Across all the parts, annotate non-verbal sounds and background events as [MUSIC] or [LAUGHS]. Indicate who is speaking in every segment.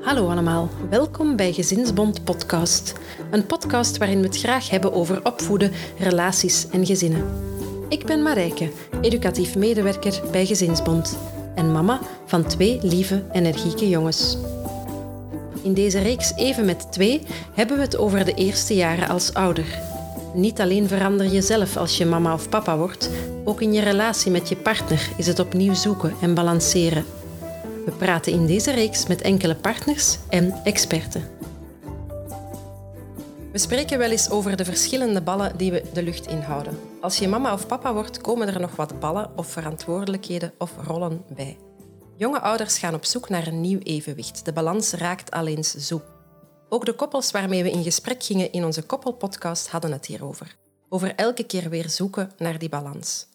Speaker 1: Hallo allemaal, welkom bij Gezinsbond Podcast. Een podcast waarin we het graag hebben over opvoeden, relaties en gezinnen. Ik ben Marijke, educatief medewerker bij Gezinsbond en mama van twee lieve, energieke jongens. In deze reeks Even met twee hebben we het over de eerste jaren als ouder. Niet alleen verander je zelf als je mama of papa wordt, ook in je relatie met je partner is het opnieuw zoeken en balanceren. We praten in deze reeks met enkele partners en experten. We spreken wel eens over de verschillende ballen die we de lucht inhouden. Als je mama of papa wordt, komen er nog wat ballen of verantwoordelijkheden of rollen bij. Jonge ouders gaan op zoek naar een nieuw evenwicht. De balans raakt alleen zo. Ook de koppels waarmee we in gesprek gingen in onze koppelpodcast hadden het hierover. Over elke keer weer zoeken naar die balans.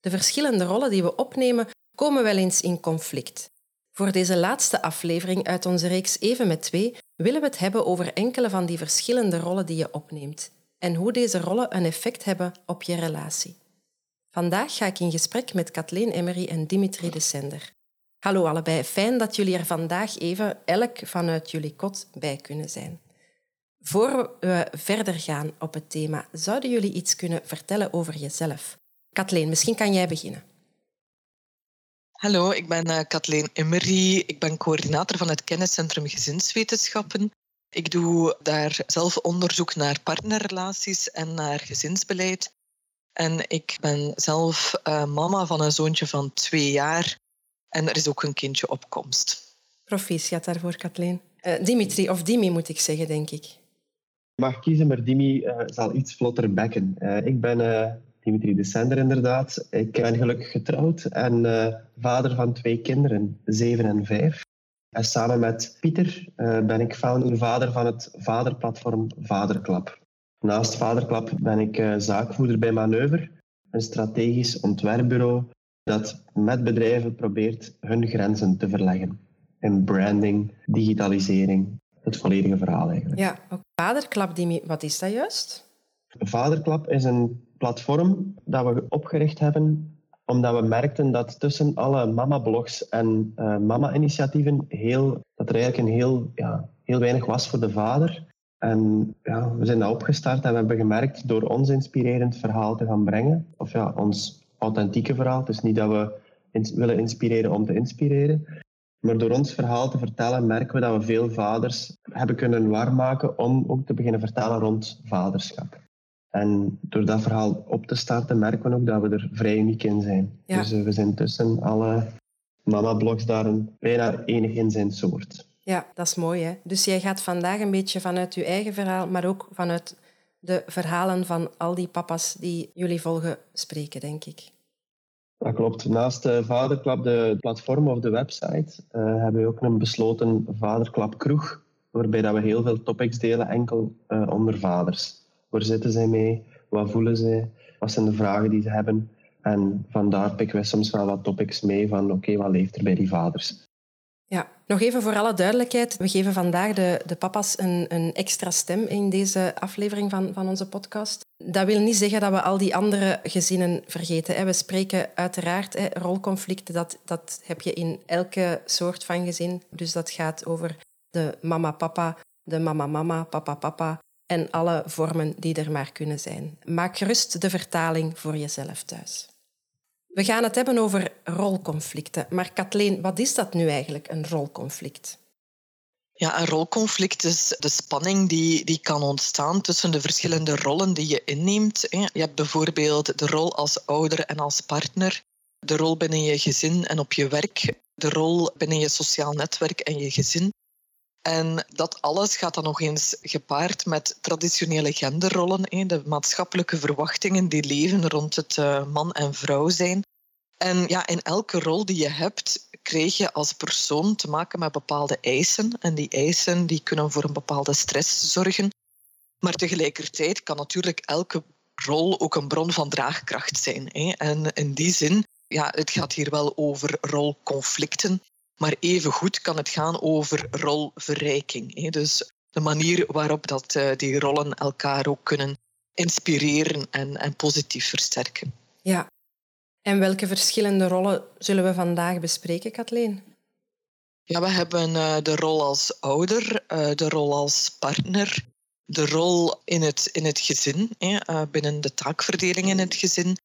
Speaker 1: De verschillende rollen die we opnemen komen wel eens in conflict. Voor deze laatste aflevering uit onze reeks Even met twee willen we het hebben over enkele van die verschillende rollen die je opneemt en hoe deze rollen een effect hebben op je relatie. Vandaag ga ik in gesprek met Kathleen Emery en Dimitri de Sender. Hallo allebei, fijn dat jullie er vandaag even elk vanuit jullie kot bij kunnen zijn. Voor we verder gaan op het thema, zouden jullie iets kunnen vertellen over jezelf? Kathleen, misschien kan jij beginnen.
Speaker 2: Hallo, ik ben uh, Kathleen Emery. Ik ben coördinator van het Kenniscentrum Gezinswetenschappen. Ik doe daar zelf onderzoek naar partnerrelaties en naar gezinsbeleid. En ik ben zelf uh, mama van een zoontje van twee jaar. En er is ook een kindje op komst.
Speaker 1: Proficiat daarvoor, Kathleen. Uh, Dimitri, of Dimi moet ik zeggen, denk ik.
Speaker 3: Ik mag kiezen, maar Dimi zal iets vlotter bekken. ik ben Dimitri de Sender inderdaad. Ik ben gelukkig getrouwd en uh, vader van twee kinderen, zeven en vijf. En samen met Pieter uh, ben ik founder vader van het vaderplatform Vaderklap. Naast Vaderklap ben ik uh, zaakvoerder bij Manoeuvre, een strategisch ontwerpbureau dat met bedrijven probeert hun grenzen te verleggen. In branding, digitalisering, het volledige verhaal eigenlijk.
Speaker 1: Ja, Vaderklap, Dimi, wat is dat juist?
Speaker 3: Vaderklap is een platform dat we opgericht hebben omdat we merkten dat tussen alle mama-blogs en uh, mama-initiatieven heel, dat er eigenlijk een heel, ja, heel weinig was voor de vader. En ja, we zijn dat opgestart en we hebben gemerkt door ons inspirerend verhaal te gaan brengen, of ja, ons authentieke verhaal, dus niet dat we willen inspireren om te inspireren, maar door ons verhaal te vertellen merken we dat we veel vaders hebben kunnen waarmaken om ook te beginnen vertellen rond vaderschap. En door dat verhaal op te starten merken we ook dat we er vrij uniek in zijn. Dus uh, we zijn tussen alle mama-blogs daar een, bijna enig in zijn soort.
Speaker 1: Ja, dat is mooi. Hè? Dus jij gaat vandaag een beetje vanuit je eigen verhaal, maar ook vanuit de verhalen van al die papa's die jullie volgen spreken, denk ik.
Speaker 3: Dat klopt. Naast de Vaderklap, de platform of de website, uh, hebben we ook een besloten Vaderklap kroeg, waarbij dat we heel veel topics delen enkel uh, onder vaders. Waar zitten zij mee? Wat voelen zij? Wat zijn de vragen die ze hebben? En vandaar pikken we soms wel wat topics mee van oké, wat leeft er bij die vaders?
Speaker 1: Ja, nog even voor alle duidelijkheid. We geven vandaag de, de papa's een, een extra stem in deze aflevering van, van onze podcast. Dat wil niet zeggen dat we al die andere gezinnen vergeten. We spreken uiteraard rolconflicten, dat, dat heb je in elke soort van gezin. Dus dat gaat over de mama-papa, de mama-mama, papa-papa, en alle vormen die er maar kunnen zijn. Maak gerust de vertaling voor jezelf thuis. We gaan het hebben over rolconflicten. Maar Kathleen, wat is dat nu eigenlijk, een rolconflict?
Speaker 2: Ja, een rolconflict is de spanning die, die kan ontstaan tussen de verschillende rollen die je inneemt. Je hebt bijvoorbeeld de rol als ouder en als partner, de rol binnen je gezin en op je werk, de rol binnen je sociaal netwerk en je gezin. En dat alles gaat dan nog eens gepaard met traditionele genderrollen, de maatschappelijke verwachtingen die leven rond het eh, man en vrouw zijn. En ja, in elke rol die je hebt, krijg je als persoon te maken met bepaalde eisen. En die eisen die kunnen voor een bepaalde stress zorgen. Maar tegelijkertijd kan natuurlijk elke rol ook een bron van draagkracht zijn. En in die zin, ja, het gaat hier wel over rolconflicten. Maar evengoed kan het gaan over rolverrijking. Dus de manier waarop dat, eh, die rollen elkaar ook kunnen inspireren en, en positief versterken.
Speaker 1: En welke verschillende rollen zullen we vandaag bespreken, Kathleen?
Speaker 2: Ja, we hebben uh, de rol als ouder, uh, de rol als partner, de rol in het, in het gezin, uh, binnen de taakverdeling in het gezin,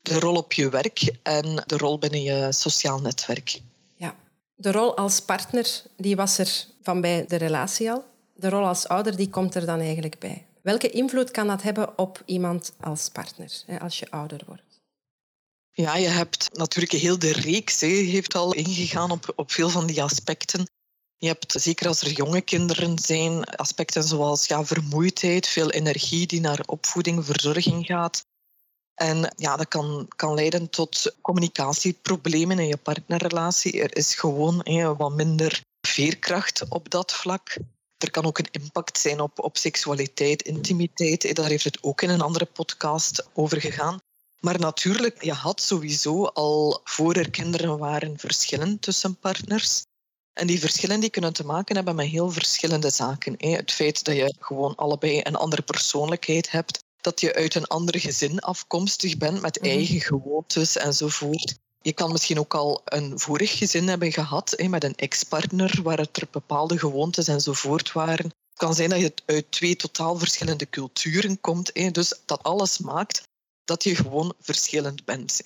Speaker 2: de rol op je werk en de rol binnen je sociaal netwerk.
Speaker 1: Ja, de rol als partner die was er van bij de relatie al. De rol als ouder die komt er dan eigenlijk bij. Welke invloed kan dat hebben op iemand als partner, hè, als je ouder wordt?
Speaker 2: Ja, je hebt natuurlijk heel de reeks, hè, heeft al ingegaan op, op veel van die aspecten. Je hebt, zeker als er jonge kinderen zijn, aspecten zoals ja, vermoeidheid, veel energie die naar opvoeding, verzorging gaat. En ja, dat kan, kan leiden tot communicatieproblemen in je partnerrelatie. Er is gewoon wat minder veerkracht op dat vlak. Er kan ook een impact zijn op, op seksualiteit, intimiteit. Daar heeft het ook in een andere podcast over gegaan. Maar natuurlijk, je had sowieso al voor er kinderen waren verschillen tussen partners. En die verschillen die kunnen te maken hebben met heel verschillende zaken. Het feit dat je gewoon allebei een andere persoonlijkheid hebt, dat je uit een ander gezin afkomstig bent met mhm. eigen gewoontes enzovoort. Je kan misschien ook al een vorig gezin hebben gehad met een ex-partner waar er bepaalde gewoontes enzovoort waren. Het kan zijn dat je uit twee totaal verschillende culturen komt. Dus dat alles maakt dat je gewoon verschillend bent.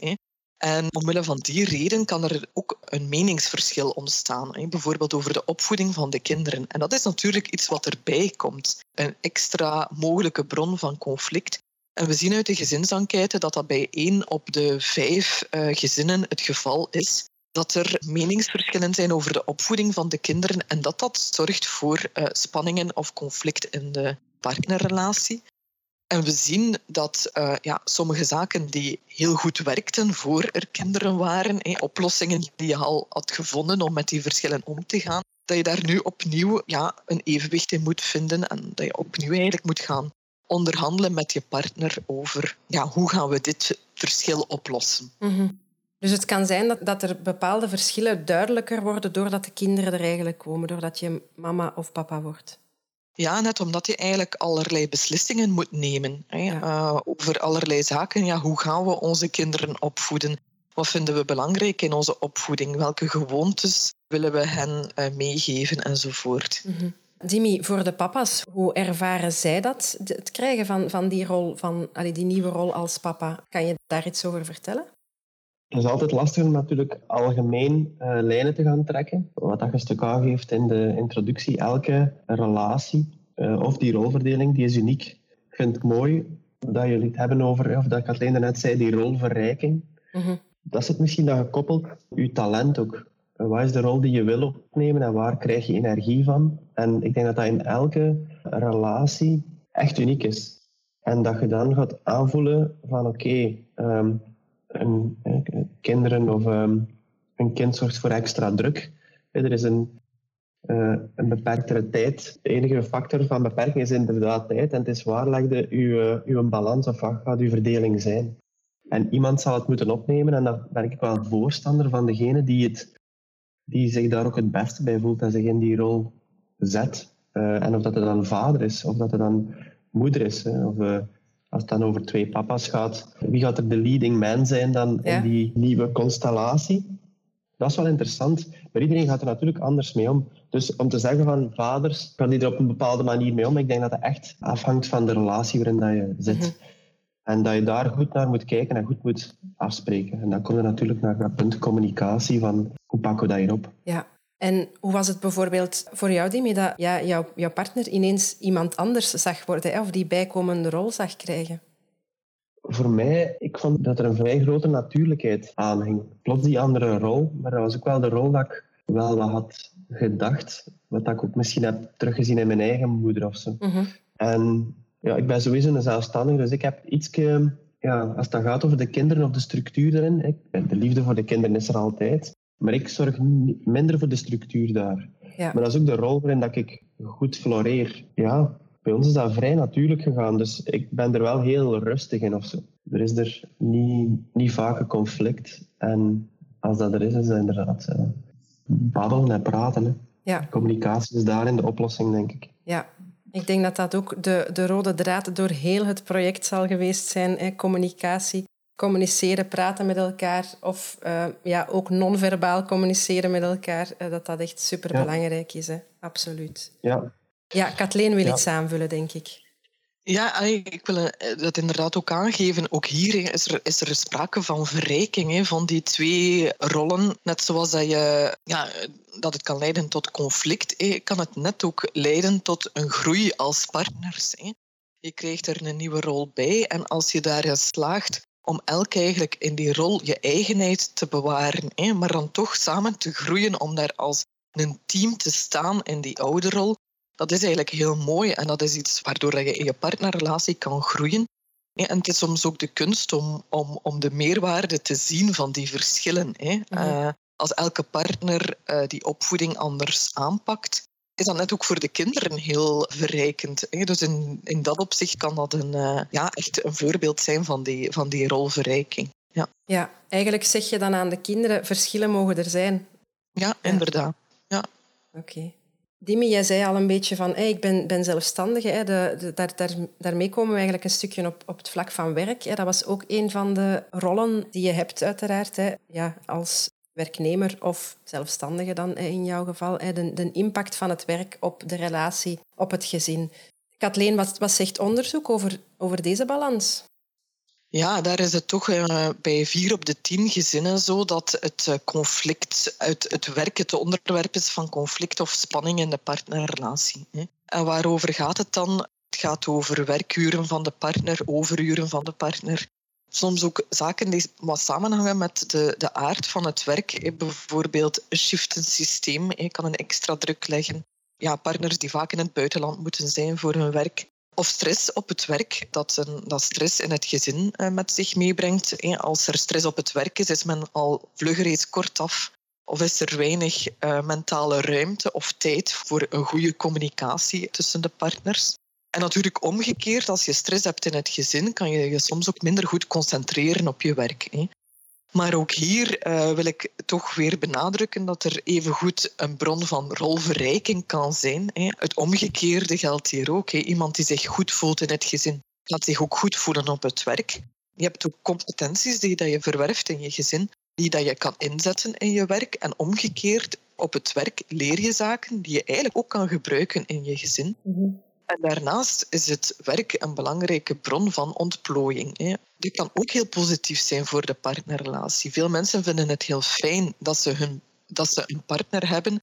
Speaker 2: En omwille van die reden kan er ook een meningsverschil ontstaan. Bijvoorbeeld over de opvoeding van de kinderen. En dat is natuurlijk iets wat erbij komt. Een extra mogelijke bron van conflict. En we zien uit de gezinsenquête dat dat bij één op de vijf uh, gezinnen het geval is. Dat er meningsverschillen zijn over de opvoeding van de kinderen en dat dat zorgt voor uh, spanningen of conflict in de partnerrelatie. En we zien dat uh, ja, sommige zaken die heel goed werkten voor er kinderen waren, oplossingen die je al had gevonden om met die verschillen om te gaan, dat je daar nu opnieuw ja, een evenwicht in moet vinden en dat je opnieuw eigenlijk moet gaan onderhandelen met je partner over ja, hoe gaan we dit verschil oplossen.
Speaker 1: Mm Dus het kan zijn dat, dat er bepaalde verschillen duidelijker worden doordat de kinderen er eigenlijk komen, doordat je mama of papa wordt.
Speaker 2: Ja, net omdat je eigenlijk allerlei beslissingen moet nemen hè, uh, over allerlei zaken. Ja, hoe gaan we onze kinderen opvoeden? Wat vinden we belangrijk in onze opvoeding? Welke gewoontes willen we hen uh, meegeven enzovoort?
Speaker 1: Mm Dimi, voor de papa's, hoe ervaren zij dat? Het krijgen van, van die rol, van allee, die nieuwe rol als papa. Kan je daar iets over vertellen?
Speaker 3: Het is altijd lastig om natuurlijk algemeen uh, lijnen te gaan trekken. Wat dat je stuk aangeeft in de introductie, elke relatie uh, of die rolverdeling, die is uniek. Ik vind het mooi dat jullie het hebben over, of dat Kathleen net zei, die rolverrijking. Mm Dat zit misschien dan gekoppeld je talent ook. Eh, wat is de rol die je wil opnemen en waar krijg je energie van? En ik denk dat dat in elke relatie echt uniek is. En dat je dan gaat aanvoelen van oké, okay, um, kinderen of um, een kind zorgt voor extra druk. Er is een, uh, een beperktere tijd. De enige factor van beperking is inderdaad tijd. En het is waar legde uw, uw balans of wat gaat uw verdeling zijn. En iemand zal het moeten opnemen en daar ben ik wel voorstander van degene die, het, die zich daar ook het beste bij voelt en zich in die rol zet. En of dat het dan vader is, of dat het dan moeder is, of uh, als het dan over twee papa's gaat, wie gaat er de leading man zijn dan in die nieuwe constellatie? Dat is wel interessant. Maar iedereen gaat er natuurlijk anders mee om. Dus om te zeggen van vaders, gaan die er op een bepaalde manier mee om? Ik denk dat het echt afhangt van de relatie waarin dat je zit. Mhm. En dat je daar goed naar moet kijken en goed moet afspreken. En dan komt er natuurlijk naar dat punt communicatie van hoe pakken we dat hier op?
Speaker 1: Ja, en hoe was het bijvoorbeeld voor jou, Dimi, dat ja, jouw, jouw partner ineens iemand anders zag worden hè, of die bijkomende rol zag krijgen?
Speaker 3: Voor mij, ik vond dat er een vrij grote natuurlijkheid aan hing. Plots die andere rol, maar dat was ook wel de rol dat ik wel wat had gedacht. Wat ik ook misschien heb teruggezien in mijn eigen moeder of zo. Mhm. En ja, ik ben sowieso een zelfstandige, dus ik heb iets ja, als het dan gaat over de kinderen of de structuur erin, de liefde voor de kinderen is er altijd. Maar ik zorg minder voor de structuur daar. Ja. Maar dat is ook de rol waarin dat ik goed floreer. Ja, bij ons is dat vrij natuurlijk gegaan. Dus ik ben er wel heel rustig in of zo. Er is er niet, niet vaak een conflict. En als dat er is, is dat inderdaad uh, babbelen en praten. Hè. Ja. Communicatie is daarin de oplossing, denk ik.
Speaker 1: Ja, ik denk dat dat ook de, de rode draad door heel het project zal geweest zijn, hè, communicatie. Communiceren, praten met elkaar of uh, ja, ook non-verbaal communiceren met elkaar, uh, dat dat echt superbelangrijk ja. is. Hè? Absoluut.
Speaker 3: Ja.
Speaker 1: Ja, Kathleen wil ja. iets aanvullen, denk ik.
Speaker 2: Ja, ik wil eh, dat inderdaad ook aangeven. Ook hier is er, is er sprake van verrijking van die twee rollen. Net zoals dat, je, ja, dat het kan leiden tot conflict, kan het net ook leiden tot een groei als partners. Je krijgt er een nieuwe rol bij en als je daarin slaagt om elk eigenlijk in die rol je eigenheid te bewaren, maar dan toch samen te groeien om daar als een team te staan in die oude rol, dat is eigenlijk heel mooi en dat is iets waardoor je in je partnerrelatie kan groeien. En het is soms ook de kunst om, om, om de meerwaarde te zien van die verschillen. Hè. Uh, als elke partner uh, die opvoeding anders aanpakt, is dat net ook voor de kinderen heel verrijkend. Hè. Dus in, in dat opzicht kan dat een, uh, ja, echt een voorbeeld zijn van die, van die rolverrijking. Ja.
Speaker 1: ja, eigenlijk zeg je dan aan de kinderen, verschillen mogen er zijn.
Speaker 2: Ja, inderdaad. Ja.
Speaker 1: Oké. Okay. Dimi, jij zei al een beetje van hey, ik ben, ben zelfstandige. Hè. De, de, daar, daar, daarmee komen we eigenlijk een stukje op, op het vlak van werk. Hè. Dat was ook een van de rollen die je hebt, uiteraard. Hè. Ja, als werknemer of zelfstandige dan in jouw geval. De, impact van het werk op de relatie, op het gezin. Kathleen, wat, zegt onderzoek over, over deze balans?
Speaker 2: Ja, daar is het toch uh, bij vier op de tien gezinnen zo dat het uh, conflict uit het werk het onderwerp is van conflict of spanning in de partnerrelatie. En waarover gaat het dan? Het gaat over werkuren van de partner, overuren van de partner. Soms ook zaken die wat samenhangen met de, de aard van het werk. Bijvoorbeeld een shiftensysteem je kan een extra druk leggen. Ja, partners die vaak in het buitenland moeten zijn voor hun werk of stress op het werk, dat, een, dat stress in het gezin uh, met zich meebrengt. Als er stress op het werk is, is men al vlugger eens kortaf. Of is er weinig uh, mentale ruimte of tijd voor een goede communicatie tussen de partners. En natuurlijk omgekeerd, als je stress hebt in het gezin, kan je je soms ook minder goed concentreren op je werk. Hè. Maar ook hier uh, wil ik toch weer benadrukken dat er evengoed een bron van rolverrijking kan zijn. Hè. Het omgekeerde geldt hier ook. Hè. Iemand die zich goed voelt in het gezin, gaat zich ook goed voelen op het werk. Je hebt ook competenties die dat je verwerft in je gezin, die dat je kan inzetten in je werk. En omgekeerd, op het werk leer je zaken die je eigenlijk ook kan gebruiken in je gezin. Mm en daarnaast is het werk een belangrijke bron van ontplooiing. Dit kan ook heel positief zijn voor de partnerrelatie. Veel mensen vinden het heel fijn dat ze, hun, dat ze een partner hebben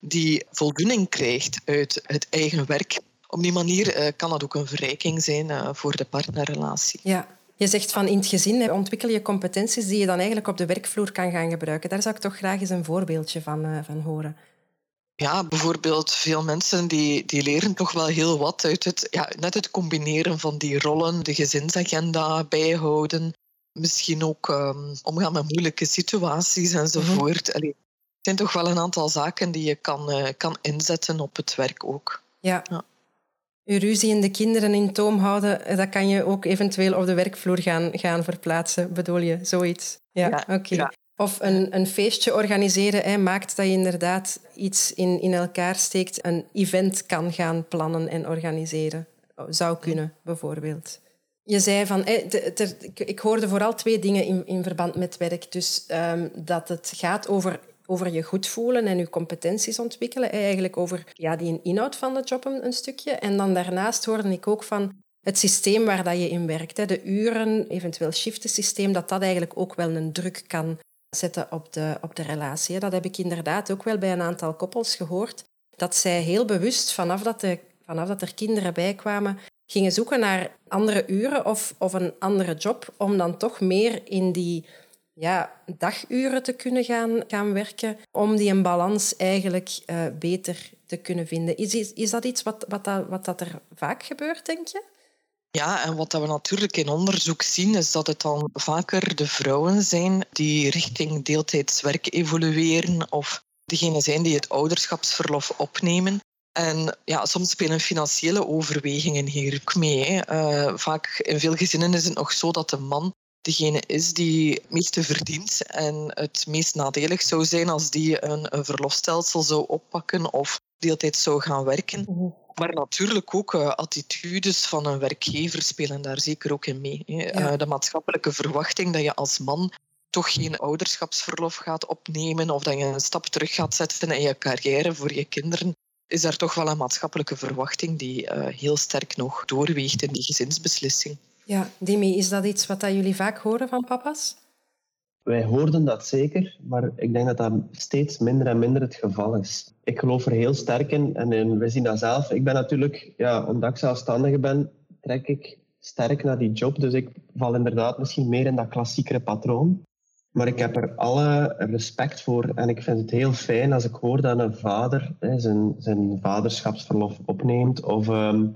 Speaker 2: die voldoening krijgt uit het eigen werk. Op die manier eh, kan dat ook een verrijking zijn eh, voor de partnerrelatie.
Speaker 1: Ja, je zegt van in het gezin ontwikkel je competenties die je dan eigenlijk op de werkvloer kan gaan gebruiken. Daar zou ik toch graag eens een voorbeeldje van, uh, van horen.
Speaker 2: Ja, bijvoorbeeld veel mensen die, die leren toch wel heel wat uit het, ja, net het combineren van die rollen, de gezinsagenda bijhouden, misschien ook um, omgaan met moeilijke situaties enzovoort. -hmm. het zijn toch wel een aantal zaken die je kan, uh, kan inzetten op het werk ook.
Speaker 1: Ja. ja. Uw ruzie en de kinderen in toom houden, eh, dat kan je ook eventueel op de werkvloer gaan, gaan verplaatsen, bedoel je? Zoiets. Ja, ja oké. Okay. Ja. Of een, een feestje organiseren hè, maakt dat je inderdaad iets in, in elkaar steekt. Een event kan gaan plannen en organiseren. Zou kunnen, bijvoorbeeld. Je zei van, ik hoorde vooral twee dingen in, in verband met werk. Dus um, dat het gaat over, over je goed voelen en je competenties ontwikkelen. Eigenlijk over ja, die inhoud van de job een, een stukje. En dan daarnaast hoorde ik ook van het systeem waar dat je in werkt. De uren, eventueel shiftensysteem, dat dat eigenlijk ook wel een druk kan zetten op de, op de relatie. Dat heb ik inderdaad ook wel bij een aantal koppels gehoord. Dat zij heel bewust, vanaf dat, de, vanaf dat er kinderen bijkwamen, gingen zoeken naar andere uren of, of een andere job, om dan toch meer in die ja, daguren te kunnen gaan, gaan werken, om die een balans eigenlijk uh, beter te kunnen vinden. Is, is, is dat iets wat, wat, dat, wat dat er vaak gebeurt, denk je?
Speaker 2: Ja, en wat we natuurlijk in onderzoek zien, is dat het dan vaker de vrouwen zijn die richting deeltijdswerk evolueren of degene zijn die het ouderschapsverlof opnemen. En ja, soms spelen financiële overwegingen hier ook mee. Uh, vaak in veel gezinnen is het nog zo dat de man degene is die het meeste verdient en het meest nadelig zou zijn als die een verlofstelsel zou oppakken of deeltijd zou gaan werken. Mhm. Maar natuurlijk ook uh, attitudes van een werkgever spelen daar zeker ook in mee. Hè. de maatschappelijke verwachting dat je als man toch geen ouderschapsverlof gaat opnemen of dat je een stap terug gaat zetten in je carrière voor je kinderen, is daar toch wel een maatschappelijke verwachting die heel sterk nog doorweegt in die gezinsbeslissing.
Speaker 1: Ja, Demi, is dat iets wat jullie vaak horen van papa's?
Speaker 3: Wij hoorden dat zeker, maar ik denk dat dat steeds minder en minder het geval is. Ik geloof er heel sterk in en we zien dat zelf. Ik ben natuurlijk, ja, omdat ik zelfstandige ben, trek ik sterk naar die job. Dus ik val inderdaad misschien meer in dat klassiekere patroon. Maar ik heb er alle respect voor en ik vind het heel fijn als ik hoor dat een vader hè, zijn, zijn vaderschapsverlof opneemt of ehm,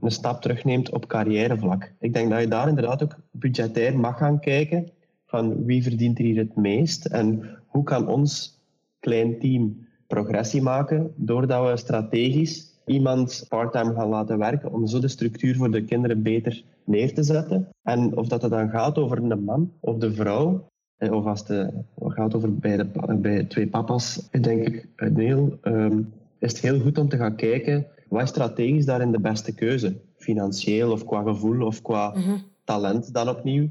Speaker 3: een stap terugneemt op carrièrevlak. Ik denk dat je daar inderdaad ook budgetair mag gaan kijken van wie verdient er hier het meest en hoe kan ons klein team progressie maken doordat we strategisch iemand parttime gaan laten werken om zo de structuur voor de kinderen beter neer te zetten. En of dat het dan gaat over de man of de vrouw, eh, of als het gaat over bij, de, bij twee papa's, denk ik, heel, um, is het heel goed om te gaan kijken wat is strategisch daarin de beste keuze? Financieel of qua gevoel of qua mhm. talent dan opnieuw.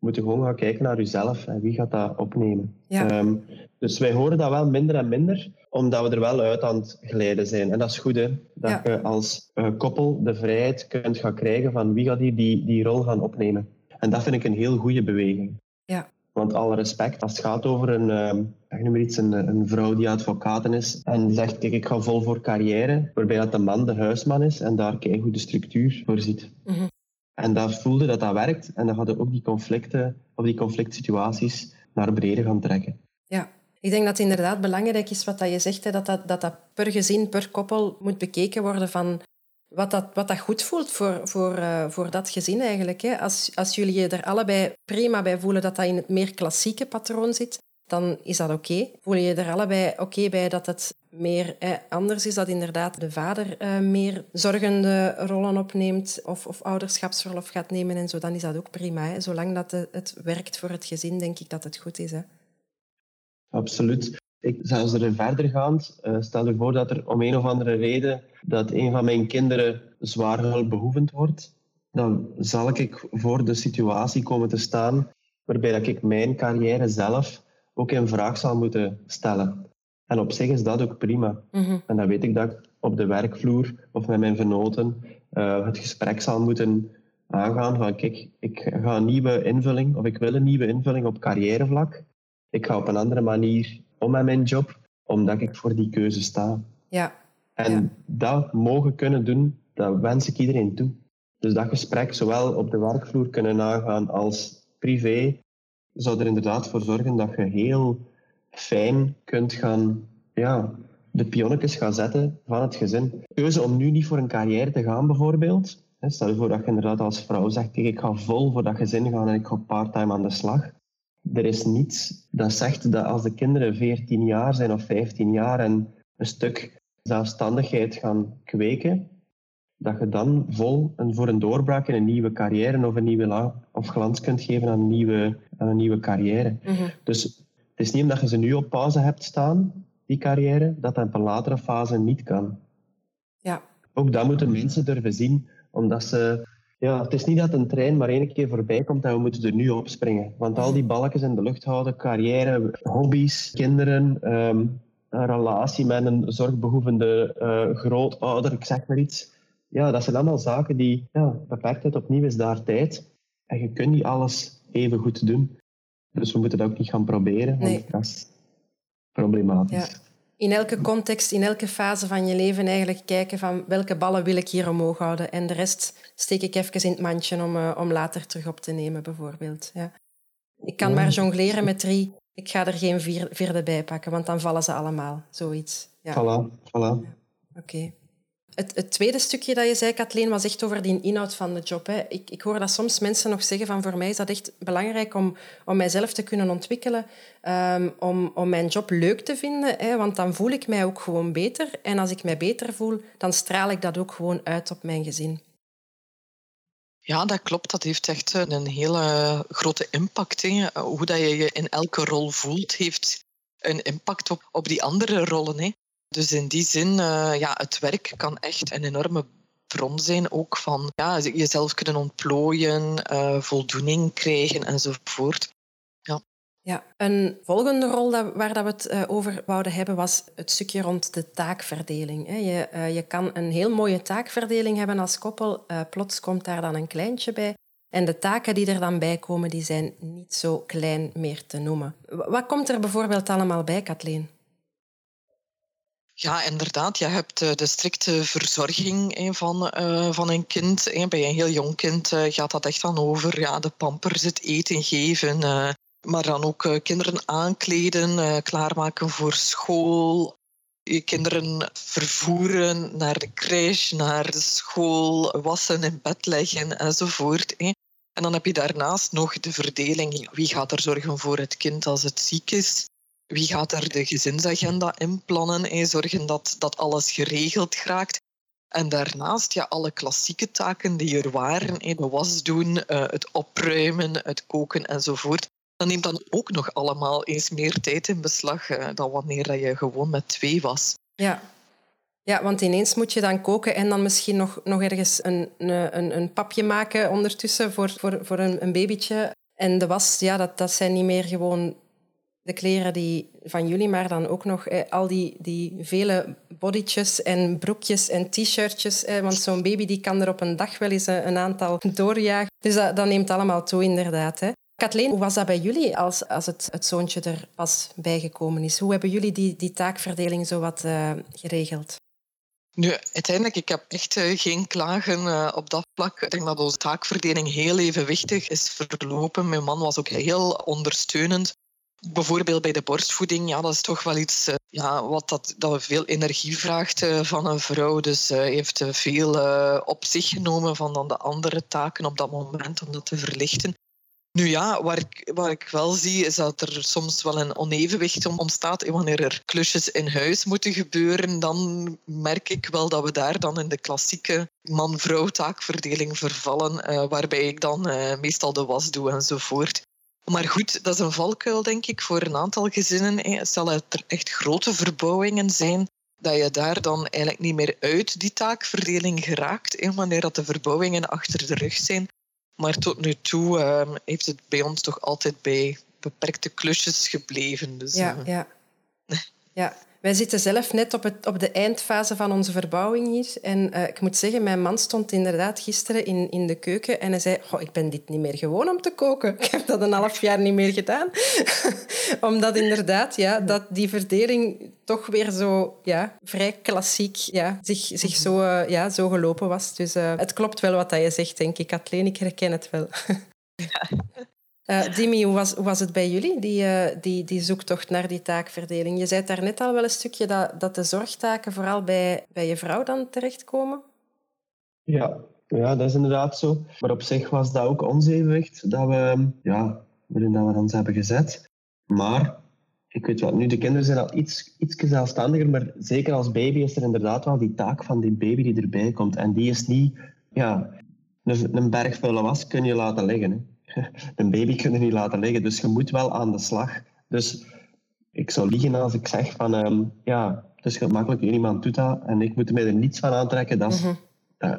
Speaker 3: We moeten gewoon gaan kijken naar uzelf en wie gaat dat opnemen. Ehm, dus wij horen dat wel minder en minder, omdat we er wel uit aan het glijden zijn. En dat is goed, hè? dat je als uh, koppel de vrijheid kunt gaan krijgen van wie gaat die, die rol gaan opnemen. En dat vind ik een heel goede beweging.
Speaker 1: Ja.
Speaker 3: Want alle respect, als het gaat over een, ik iets, een, een vrouw die advocaten is en zegt, kijk, ik ga vol voor carrière, waarbij dat de man de huisman is en daar kijk hoe de structuur voor ziet. Mm En dat voelde dat dat werkt en dan hadden ook die conflicten of die conflictsituaties naar beneden gaan trekken.
Speaker 1: Ja, ik denk dat het inderdaad belangrijk is wat dat je zegt, hè, dat, dat, dat dat per gezin, per koppel moet bekeken worden van wat dat, wat dat goed voelt voor, voor, uh, voor dat gezin eigenlijk. Hè. Als, als jullie je er allebei prima bij voelen dat dat in het meer klassieke patroon zit, dan is dat oké. Voel je er allebei oké bij dat het meer eh, anders is, dat inderdaad de vader eh, meer zorgende rollen opneemt of, of ouderschapsverlof gaat nemen en zo, dan is dat ook prima. Zolang dat het werkt voor het gezin, denk ik dat het goed is. Hè.
Speaker 3: Absoluut. Ik, zelfs er verder gaand, uh, stel je voor dat er om een of andere reden dat een van mijn kinderen zwaar hulpbehoevend wordt, dan zal ik voor de situatie komen te staan waarbij dat ik mijn carrière zelf ook in vraag zal moeten stellen. En op zich is dat ook prima. Mhm. En dan weet ik dat ik op de werkvloer of met mijn venoten uh, het gesprek zal moeten aangaan van kijk, ik ga een nieuwe invulling of ik wil een nieuwe invulling op carrièrevlak. Ik ga op een andere manier om met mijn job, omdat ik voor die keuze sta.
Speaker 1: Ja.
Speaker 3: En dat mogen kunnen doen, dat wens ik iedereen toe. Dus dat gesprek, zowel op de werkvloer kunnen aangaan als privé, zou er inderdaad voor zorgen dat je heel fijn kunt gaan, ja, de pionnetjes gaan zetten van het gezin. Keuze om nu niet voor een carrière te gaan, bijvoorbeeld. Stel je voor dat je inderdaad als vrouw zegt, kijk, ik ga vol voor dat gezin gaan en ik ga part-time aan de slag er is niets dat zegt dat als de kinderen 14 jaar zijn of 15 jaar en een stuk zelfstandigheid gaan kweken, dat je dan vol een, voor een doorbraak in een nieuwe carrière of een nieuwe of glans kunt geven aan een nieuwe, aan een nieuwe carrière. Mhm. Dus het is niet omdat je ze nu op pauze hebt staan, die carrière, dat dat op een latere fase niet kan.
Speaker 1: Ja.
Speaker 3: Ook dat moeten mensen durven zien, omdat ze ja, het is niet dat een trein maar één keer voorbij komt en we moeten er nu op springen. Want al die balkjes in de lucht houden, carrière, hobby's, kinderen, ehm, een relatie met een zorgbehoevende uh, grootouder, ik zeg maar iets. Ja, dat zijn allemaal zaken die, ja, beperktheid opnieuw is daar tijd. En je kunt niet alles even goed doen. Dus we moeten dat ook niet gaan proberen, want nee. dat is problematisch.
Speaker 1: Ja in elke context, in elke fase van je leven eigenlijk kijken van welke ballen wil ik hier omhoog houden. En de rest steek ik even in het mandje om, uh, om later terug op te nemen, bijvoorbeeld. Ja. Ik kan maar jongleren met drie. Ik ga er geen vier, vierde bij pakken, want dan vallen ze allemaal. Zoiets.
Speaker 3: Ja. Voilà, voilà.
Speaker 1: Oké. Het, tweede stukje dat je zei, Kathleen, was echt over die inhoud van de job. Hè. Ik, ik hoor dat soms mensen nog zeggen van voor mij is dat echt belangrijk om, om mijzelf te kunnen ontwikkelen, ehm, om, om mijn job leuk te vinden, hè, want dan voel ik mij ook gewoon beter. En als ik mij beter voel, dan straal ik dat ook gewoon uit op mijn gezin.
Speaker 2: Ja, dat klopt. Dat heeft echt een hele grote impact. Hoe dat je je in elke rol voelt, heeft een impact op, op die andere rollen. Hè. Dus in die zin, uh, ja, het werk kan echt een enorme bron zijn, ook van ja, jezelf kunnen ontplooien, uh, voldoening krijgen enzovoort. Ja.
Speaker 1: Ja, een volgende rol waar dat we het uh, over wouden hebben was het stukje rond de taakverdeling. Je, je kan een heel mooie taakverdeling hebben als koppel, plots komt daar dan een kleintje bij. En de taken die er dan bij komen, die zijn niet zo klein meer te noemen. Wat komt er bijvoorbeeld allemaal bij, Kathleen?
Speaker 2: Ja, inderdaad. Je hebt eh, de strikte verzorging van, eh, van een kind. Bij een heel jong kind eh, gaat dat echt dan over ja, de pampers, het eten geven. Maar dan ook kinderen aankleden, klaarmaken voor school. Je kinderen vervoeren naar de crash, naar de school, wassen, in bed leggen enzovoort. En dan heb je daarnaast nog de verdeling. Wie gaat er zorgen voor het kind als het ziek is? Wie gaat er de gezinsagenda inplannen en zorgen dat, dat alles geregeld geraakt? En daarnaast ja, alle klassieke taken die er waren, de was doen, eh, het opruimen, het koken enzovoort. Dat neemt dan ook nog allemaal eens meer tijd in beslag eh, dan wanneer je gewoon met twee was.
Speaker 1: Ja. Ja, want ineens moet je dan koken en dan misschien nog, nog ergens een, een, een papje maken ondertussen voor, voor, voor een, een babytje. En de was, ja, dat, dat zijn niet meer gewoon de kleren die van jullie, maar dan ook nog eh, al die, die vele bodytjes en broekjes en t-shirtjes. Eh, want zo'n baby die kan er op een dag wel eens een, een aantal [LAUGHS] doorjagen. Dus dat, neemt allemaal toe, inderdaad. Hè. Kathleen, hoe was dat bij jullie als, als het, het zoontje er pas bijgekomen is? Hoe hebben jullie die, die taakverdeling zo wat geregeld?
Speaker 2: Nu, uiteindelijk, ik heb echt geen klagen op dat vlak. Ik denk dat onze taakverdeling heel evenwichtig is verlopen. Mijn man was ook heel ondersteunend. Bijvoorbeeld bij de borstvoeding, ja, dat is toch wel iets uh, ja, wat dat, dat veel energie vraagt uh, van een vrouw. Dus hij uh, heeft veel op zich genomen van dan de andere taken op dat moment om dat te verlichten. Nu ja, waar ik, waar ik wel zie, is dat er soms wel een onevenwicht ontstaat. En wanneer er klusjes in huis moeten gebeuren, dan merk ik wel dat we daar dan in de klassieke man-vrouw taakverdeling vervallen, waarbij ik dan meestal de was doe enzovoort. Maar goed, dat is een valkuil, denk ik, voor een aantal gezinnen. Stel er echt grote verbouwingen zijn, dat je daar dan eigenlijk niet meer uit die taakverdeling geraakt, wanneer dat de verbouwingen achter de rug zijn. Maar tot nu toe ehm, heeft het bij ons toch altijd bij beperkte klusjes gebleven. Dus,
Speaker 1: ja,
Speaker 2: uh...
Speaker 1: ja. [LAUGHS] ja. Wij zitten zelf net op, het, op de eindfase van onze verbouwing hier. En uh, ik moet zeggen, mijn man stond inderdaad gisteren in, in de keuken en hij zei, ik ben dit niet meer gewoon om te koken. [LAUGHS] Ik heb dat een half jaar niet meer gedaan. [LAUGHS] Omdat inderdaad ja, dat die verdeling toch weer zo ja, vrij klassiek ja, zich, zich zo, uh, ja, zo gelopen was. Dus uh, het klopt wel wat je zegt, denk ik. Kathleen, ik herken het wel. [LAUGHS] Uh, Dimi, hoe was, was het bij jullie, die, uh, die, die zoektocht naar die taakverdeling? Je zei daar net al wel een stukje dat, dat de zorgtaken vooral bij, bij je vrouw dan terechtkomen.
Speaker 3: Ja, ja, dat is inderdaad zo. Maar op zich was dat ook ons evenwicht dat we, ja, waarin dat we ons hebben gezet. Maar, ik weet wat, nu de kinderen zijn al iets, iets zelfstandiger, maar zeker als baby is er inderdaad wel die taak van die baby die erbij komt. En die is niet, ja, een, een berg was kun je laten liggen. Hè. [LAUGHS] een baby kunnen niet laten liggen. Dus je moet wel aan de slag. Dus ik zou liegen als ik zeg van um, ja, het is gemakkelijk, iemand doet dat en ik moet mij er niets van aantrekken. Dat, is, mm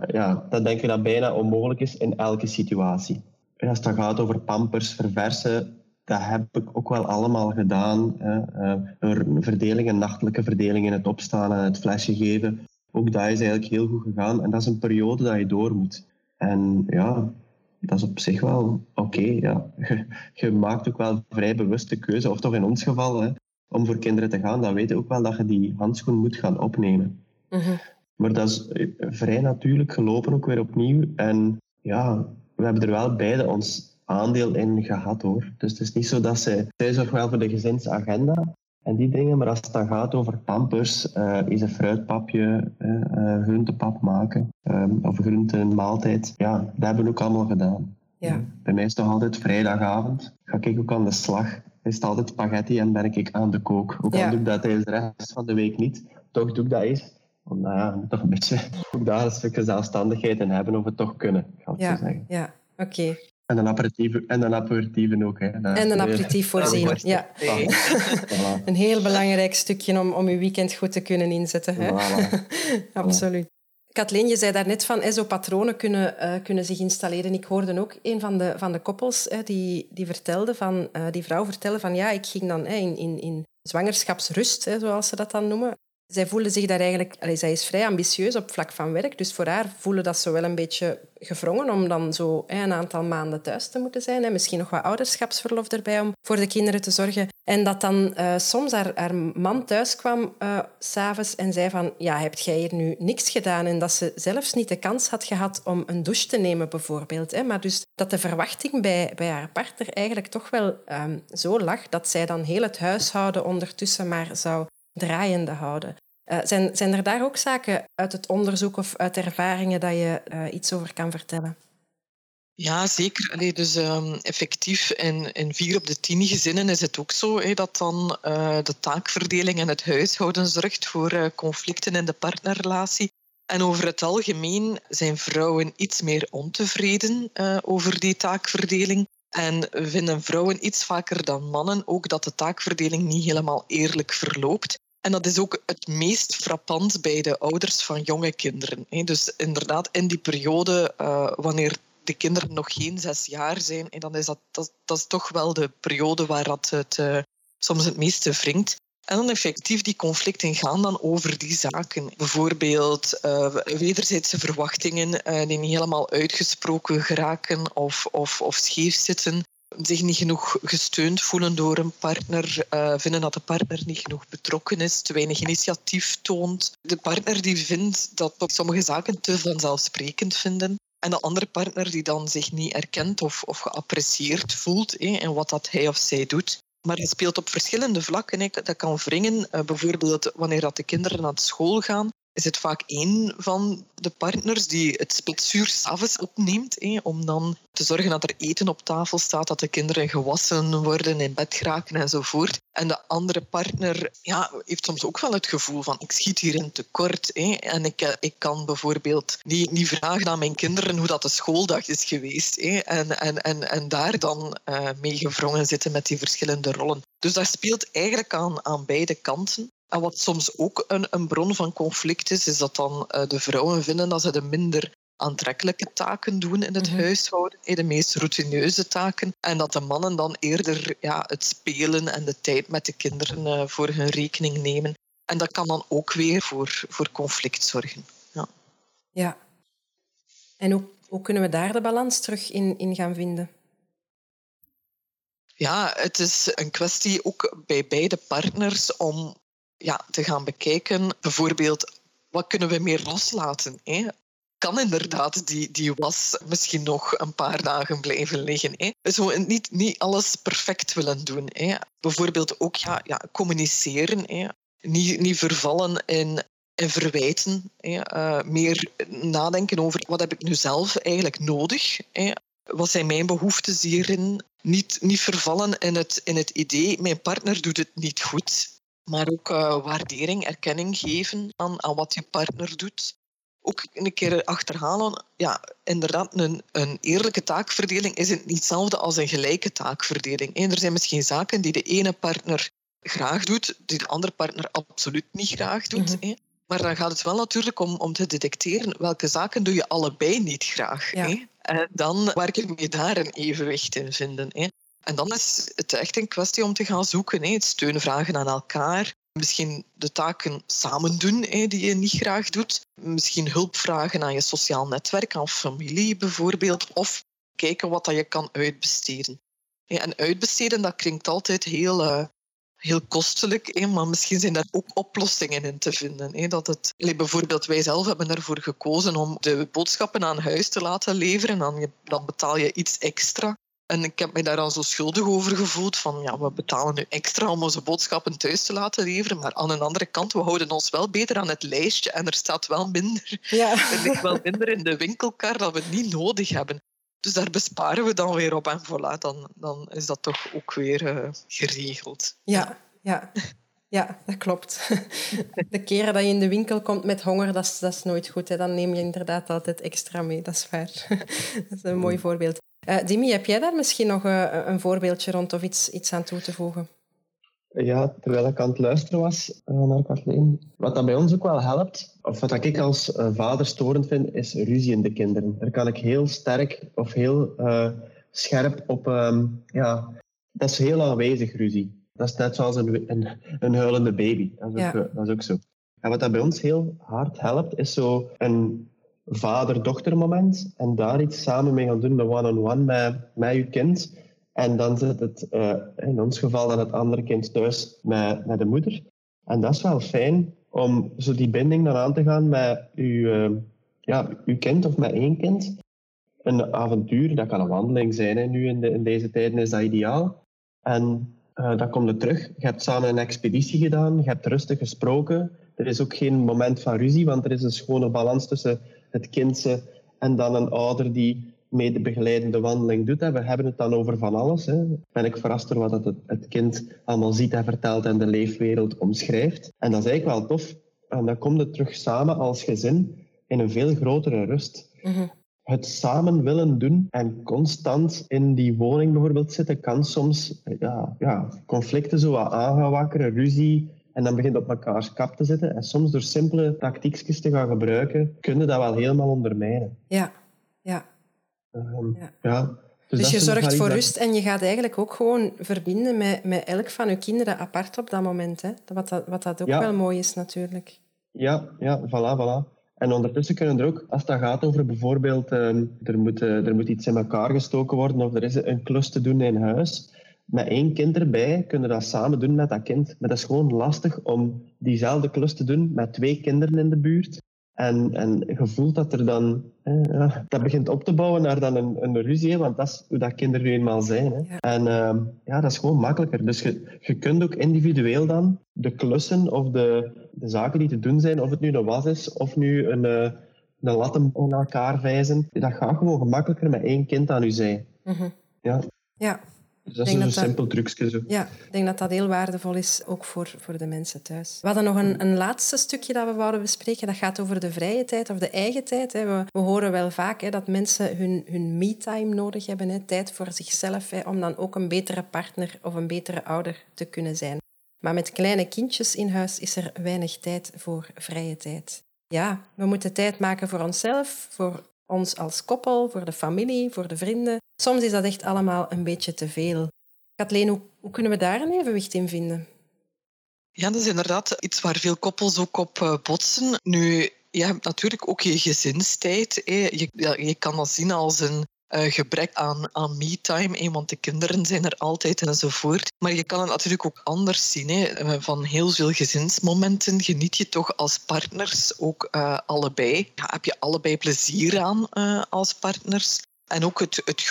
Speaker 3: ja, dat denk ik dat bijna onmogelijk is in elke situatie. En als het gaat over pampers, verversen, dat heb ik ook wel allemaal gedaan. Uh, een verdeling, een nachtelijke verdeling in het opstaan en het flesje geven. Ook dat is eigenlijk heel goed gegaan. En dat is een periode dat je door moet. En ja, dat is op zich wel oké. ja. je, maakt ook wel vrij bewuste keuze, of toch in ons geval, hè, om voor kinderen te gaan. Dan weet je ook wel dat je die handschoen moet gaan opnemen. Mhm. Maar dat is eh, vrij natuurlijk gelopen ook weer opnieuw. En ja, we hebben er wel beide ons aandeel in gehad hoor. Dus het is niet zo dat zij, zij zorgt wel voor de gezinsagenda en die dingen. Maar als het dan gaat over pampers, uh, is een fruitpapje, uh, groentepap maken um, of groentemaaltijd, ja, dat hebben we ook allemaal gedaan. Ja. Bij mij is het toch altijd vrijdagavond. Ga ik ook aan de slag. Is het altijd spaghetti en ben ik aan de kook. Ook al doe ik dat tijdens de rest van de week niet. Toch doe ik dat eens. Om ja, toch een beetje [LAUGHS] ook daar een stukje zelfstandigheid in hebben of het toch kunnen,
Speaker 1: ja.
Speaker 3: zeggen.
Speaker 1: Ja, oké.
Speaker 3: En een aperitief, en een aperitief ook. Hè.
Speaker 1: en een aperitief voorzien, ja. [LAUGHS] een heel belangrijk stukje om, om je weekend goed te kunnen inzetten. Hè? [LAUGHS] Absoluut. Kathleen, je zei daarnet van zo patronen kunnen, uh, kunnen zich installeren. Ik hoorde ook een van de, van de koppels die, die, vertelde van, uh, die vrouw vertelde van ja, ik ging dan in, in, in zwangerschapsrust, zoals ze dat dan noemen, zij voelde zich daar eigenlijk... Allee, zij is vrij ambitieus op vlak van werk, dus voor haar voelde dat zo wel een beetje gevrongen om dan zo een aantal maanden thuis te moeten zijn. Misschien nog wat ouderschapsverlof erbij om voor de kinderen te zorgen. En dat dan uh, soms haar, haar, man thuis kwam uh, s'avonds en zei van ja, hebt jij hier nu niks gedaan? En dat ze zelfs niet de kans had gehad om een douche te nemen bijvoorbeeld. Maar dus dat de verwachting bij, bij haar partner eigenlijk toch wel um, zo lag dat zij dan heel het huishouden ondertussen maar zou draaiende houden. Uh, zijn, zijn er daar ook zaken uit het onderzoek of uit ervaringen dat je uh, iets over kan vertellen?
Speaker 2: Ja, zeker. Dus um, effectief in, in vier op de tien gezinnen is het ook zo dat dan uh, de taakverdeling en het huishouden zorgt voor conflicten in de partnerrelatie. En over het algemeen zijn vrouwen iets meer ontevreden over die taakverdeling. En vinden vrouwen iets vaker dan mannen ook dat de taakverdeling niet helemaal eerlijk verloopt. En dat is ook het meest frappant bij de ouders van jonge kinderen. Dus inderdaad, in die periode, uh, wanneer de kinderen nog geen zes jaar zijn, dan is dat, dat, is toch wel de periode waar dat het uh, soms het meeste wringt. En dan effectief die conflicten gaan dan over die zaken. Bijvoorbeeld uh, wederzijdse verwachtingen uh, die niet helemaal uitgesproken geraken of, of, of scheef zitten zich niet genoeg gesteund voelen door een partner, uh, vinden dat de partner niet genoeg betrokken is, te weinig initiatief toont. De partner die vindt dat sommige zaken te vanzelfsprekend vinden. En de andere partner die dan zich niet erkent of, of geapprecieerd voelt in wat dat hij of zij doet. Maar het speelt op verschillende vlakken. Dat kan wringen, uh, bijvoorbeeld wanneer dat de kinderen naar school gaan is het vaak één van de partners die het spitsuur s'avonds opneemt, om dan te zorgen dat er eten op tafel staat, dat de kinderen gewassen worden, in bed geraken enzovoort. En de andere partner ja, heeft soms ook wel het gevoel van ik schiet hierin tekort. En ik, eh, ik kan bijvoorbeeld niet, niet vragen aan mijn kinderen hoe dat de schooldag is geweest. En, en, en, en daar dan uh, mee gevrongen zitten met die verschillende rollen. Dus dat speelt eigenlijk aan, aan beide kanten. En wat soms ook een, een bron van conflict is, is dat dan uh, de vrouwen vinden dat ze de minder aantrekkelijke taken doen in het mm -hmm. huishouden, de meest routineuze taken. En dat de mannen dan eerder ja, het spelen en de tijd met de kinderen uh, voor hun rekening nemen. En dat kan dan ook weer voor, voor conflict zorgen. Ja.
Speaker 1: ja. En hoe, hoe kunnen we daar de balans terug in, in gaan vinden?
Speaker 2: Ja, het is een kwestie ook bij beide partners om ja, te gaan bekijken. Bijvoorbeeld, wat kunnen we meer loslaten? Hè? Kan inderdaad die, die was misschien nog een paar dagen blijven liggen. Hè? Zo niet, niet alles perfect willen doen. Hè? Bijvoorbeeld ook ja, ja, communiceren. Hè? Niet, niet vervallen in, in verwijten. Hè? Uh, meer nadenken over wat heb ik nu zelf eigenlijk nodig. Hè? Wat zijn mijn behoeftes hierin? Niet, niet vervallen in het, in het idee, mijn partner doet het niet goed maar ook uh, waardering, erkenning geven aan, aan wat je partner doet. Ook een keer achterhalen, ja, inderdaad, een, een eerlijke taakverdeling is niet hetzelfde als een gelijke taakverdeling. er zijn misschien zaken die de ene partner graag doet, die de andere partner absoluut niet graag doet. Mm Maar dan gaat het wel natuurlijk om, om te detecteren welke zaken doe je allebei niet graag. Ja. En dan daar een evenwicht in vinden. Hè? En dan is het echt een kwestie om te gaan zoeken. Hè. Vragen aan elkaar. Misschien de taken samen doen hè, die je niet graag doet. Misschien hulp vragen aan je sociaal netwerk, aan familie bijvoorbeeld. Of kijken wat dat je kan uitbesteden. En uitbesteden, dat klinkt altijd heel, uh, heel kostelijk, maar misschien zijn daar ook oplossingen in te vinden. Dat het, bijvoorbeeld, wij zelf hebben ervoor gekozen om de boodschappen aan huis te laten leveren. Dan betaal je iets extra. En ik heb me daar al zo schuldig over gevoeld van ja, we betalen nu extra om onze boodschappen thuis te laten leveren, maar aan een andere kant, we houden ons wel beter aan het lijstje en er staat wel minder, ja. er ligt wel minder in de winkelkar dat we niet nodig hebben. Dus daar besparen we dan weer op en voilà, dan, dan is dat toch ook weer uh, geregeld.
Speaker 1: Ja, ja. Ja, dat klopt. De keren dat je in de winkel komt met honger, dat is, dat is nooit goed. Hè. Dan neem je inderdaad altijd extra mee, dat is waar. [LAUGHS] Dat is een mooi voorbeeld. Uh, Dimi, heb jij daar misschien nog uh, een voorbeeldje rond of iets, iets aan toe te voegen?
Speaker 3: Ja, terwijl ik aan het luisteren was uh, naar Kathleen. Wat dat bij ons ook wel helpt, of wat ik als vader storend vind, is ruzie in de kinderen. Daar kan ik heel sterk of heel scherp op... Um, ja, dat is heel aanwezig, ruzie. Dat is net zoals een, een, een huilende baby. Dat is, ook, ja. dat is ook zo. En wat dat bij ons heel hard helpt, is zo een vader-dochter moment. En daar iets samen mee gaan doen, de one-on-one met, met je kind. En dan zit het uh, in ons geval dan het andere kind thuis met, met de moeder. En dat is wel fijn om zo die binding dan aan te gaan met uw, uh, ja, uw kind of met één kind. Een avontuur, dat kan een wandeling zijn. Hè. Nu in, in deze tijden is dat ideaal. En uh, dan komt het terug. Je hebt samen een expeditie gedaan, je hebt rustig gesproken. Er is ook geen moment van ruzie, want er is een schone balans tussen het kindje en dan een ouder die mee de begeleidende wandeling doet. We hebben het dan over van alles. Hè. Ben ik verrast door wat het, het kind allemaal ziet en vertelt en de leefwereld omschrijft. En dat is eigenlijk wel tof. En dan komt het terug samen als gezin in een veel grotere rust. Mhm. Het samen willen doen en constant in die woning bijvoorbeeld zitten, kan soms ja, ja, conflicten zo wakkeren, ruzie, en dan begint op elkaars kap te zitten. En soms door simpele tactiekjes te gaan gebruiken, kunnen dat wel helemaal ondermijnen.
Speaker 1: Ja, ja.
Speaker 3: Um, ja. ja.
Speaker 1: Dus, dus je zorgt voor rust en je gaat eigenlijk ook gewoon verbinden met, met elk van je kinderen apart op dat moment. Hè? Wat, dat, wat dat ook wel mooi is natuurlijk.
Speaker 3: Ja, ja, voilà, voilà. En ondertussen kunnen er ook, als dat gaat over bijvoorbeeld, um, er, moet, uh, er moet iets in elkaar gestoken worden of er is een klus te doen in huis, met één kind erbij kunnen dat samen doen met dat kind. Maar dat is gewoon lastig om diezelfde klus te doen met twee kinderen in de buurt. En, en je voelt dat er dan... ja, dat begint op te bouwen naar dan een, een ruzie, want dat is hoe dat kinderen nu eenmaal zijn. Hè. En uh, ja, dat is gewoon makkelijker. Dus je, je kunt ook individueel dan de klussen of de, de zaken die te doen zijn, of het nu een was is, of nu een, uh, een latten in elkaar vijzen, dat gaat gewoon gemakkelijker met één kind aan u zijn.
Speaker 1: Mm -hmm.
Speaker 3: Ja.
Speaker 1: Ja,
Speaker 3: dus dat is een simpel trucje. Zo.
Speaker 1: Ja, ik denk dat dat heel waardevol is, ook voor, voor de mensen thuis. We hadden nog een, een laatste stukje dat we wouden bespreken. Dat gaat over de vrije tijd of de eigen tijd. Hè. We, we horen wel vaak hè, dat mensen hun, hun me-time nodig hebben. Hè. Tijd voor zichzelf, hè, om dan ook een betere partner of een betere ouder te kunnen zijn. Maar met kleine kindjes in huis is er weinig tijd voor vrije tijd. Ja, we moeten tijd maken voor onszelf, voor ons als koppel, voor de familie, voor de vrienden. Soms is dat echt allemaal een beetje te veel. Kathleen, hoe, kunnen we daar een evenwicht in vinden?
Speaker 2: Ja, dat is inderdaad iets waar veel koppels ook op eh, botsen. Nu, je hebt natuurlijk ook je gezinstijd. Je, je kan dat zien als een uh, gebrek aan, aan me-time, want de kinderen zijn er altijd enzovoort. Maar je kan het natuurlijk ook anders zien. Hè. Eh, van heel veel gezinsmomenten geniet je toch als partners ook uh, allebei. Heb je allebei plezier aan als partners. En ook het, het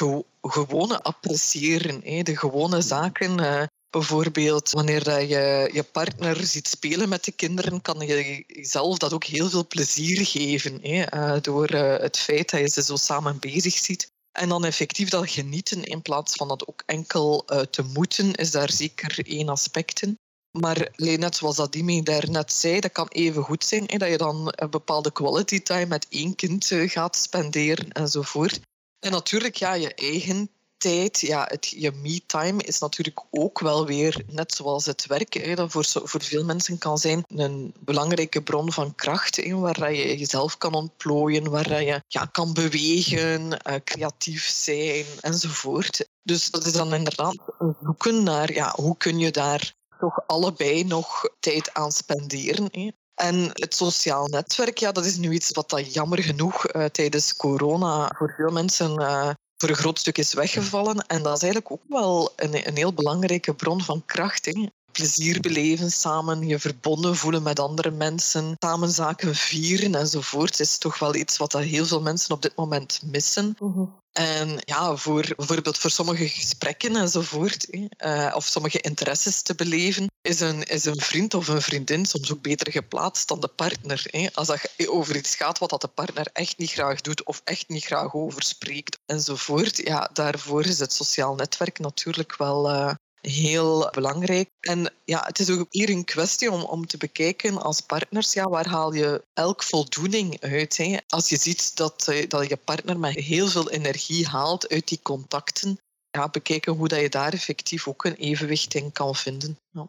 Speaker 2: gewone appreciëren, hè. de gewone zaken. Bijvoorbeeld, wanneer dat je je partner ziet spelen met de kinderen, kan je jezelf dat ook heel veel plezier geven. Hè? door het feit dat je ze zo samen bezig ziet. En dan effectief dat genieten in plaats van dat ook enkel uh, te moeten, is daar zeker één aspect in. Maar net zoals Adimi daarnet zei, dat kan even goed zijn hè, dat je dan een bepaalde quality time met één kind uh, gaat spenderen enzovoort. En natuurlijk, ja, je eigen tijd, ja, het, je me-time is natuurlijk ook wel weer, net zoals het werk, hè, dat voor, voor veel mensen kan zijn, een belangrijke bron van kracht, hè, waar je jezelf kan ontplooien, waar je ja, kan bewegen, uh, creatief zijn enzovoort. Dus dat is dan inderdaad zoeken naar ja, hoe kun je daar toch allebei nog tijd aan spenderen. Hè. En het sociaal netwerk, ja, dat is nu iets wat dat jammer genoeg uh, tijdens corona voor veel mensen uh, voor een groot stuk is weggevallen. En dat is eigenlijk ook wel een, een heel belangrijke bron van kracht. Hè. Plezier beleven samen, je verbonden voelen met andere mensen, samen zaken vieren enzovoort, is toch wel iets wat heel veel mensen op dit moment missen.
Speaker 1: Mhm.
Speaker 2: En ja, voor bijvoorbeeld voor sommige gesprekken enzovoort, uh, of sommige interesses te beleven, is een, is een vriend of een vriendin soms ook beter geplaatst dan de partner. Als dat over iets gaat wat dat de partner echt niet graag doet of echt niet graag over spreekt enzovoort, ja, daarvoor is het sociaal netwerk natuurlijk wel, uh, heel belangrijk. En ja, het is ook hier een kwestie om, om te bekijken als partners, ja, waar haal je elk voldoening uit? Hè? Als je ziet dat, eh, dat je partner met heel veel energie haalt uit die contacten, ja, bekijken hoe dat je daar effectief ook een evenwicht in kan vinden. Ja,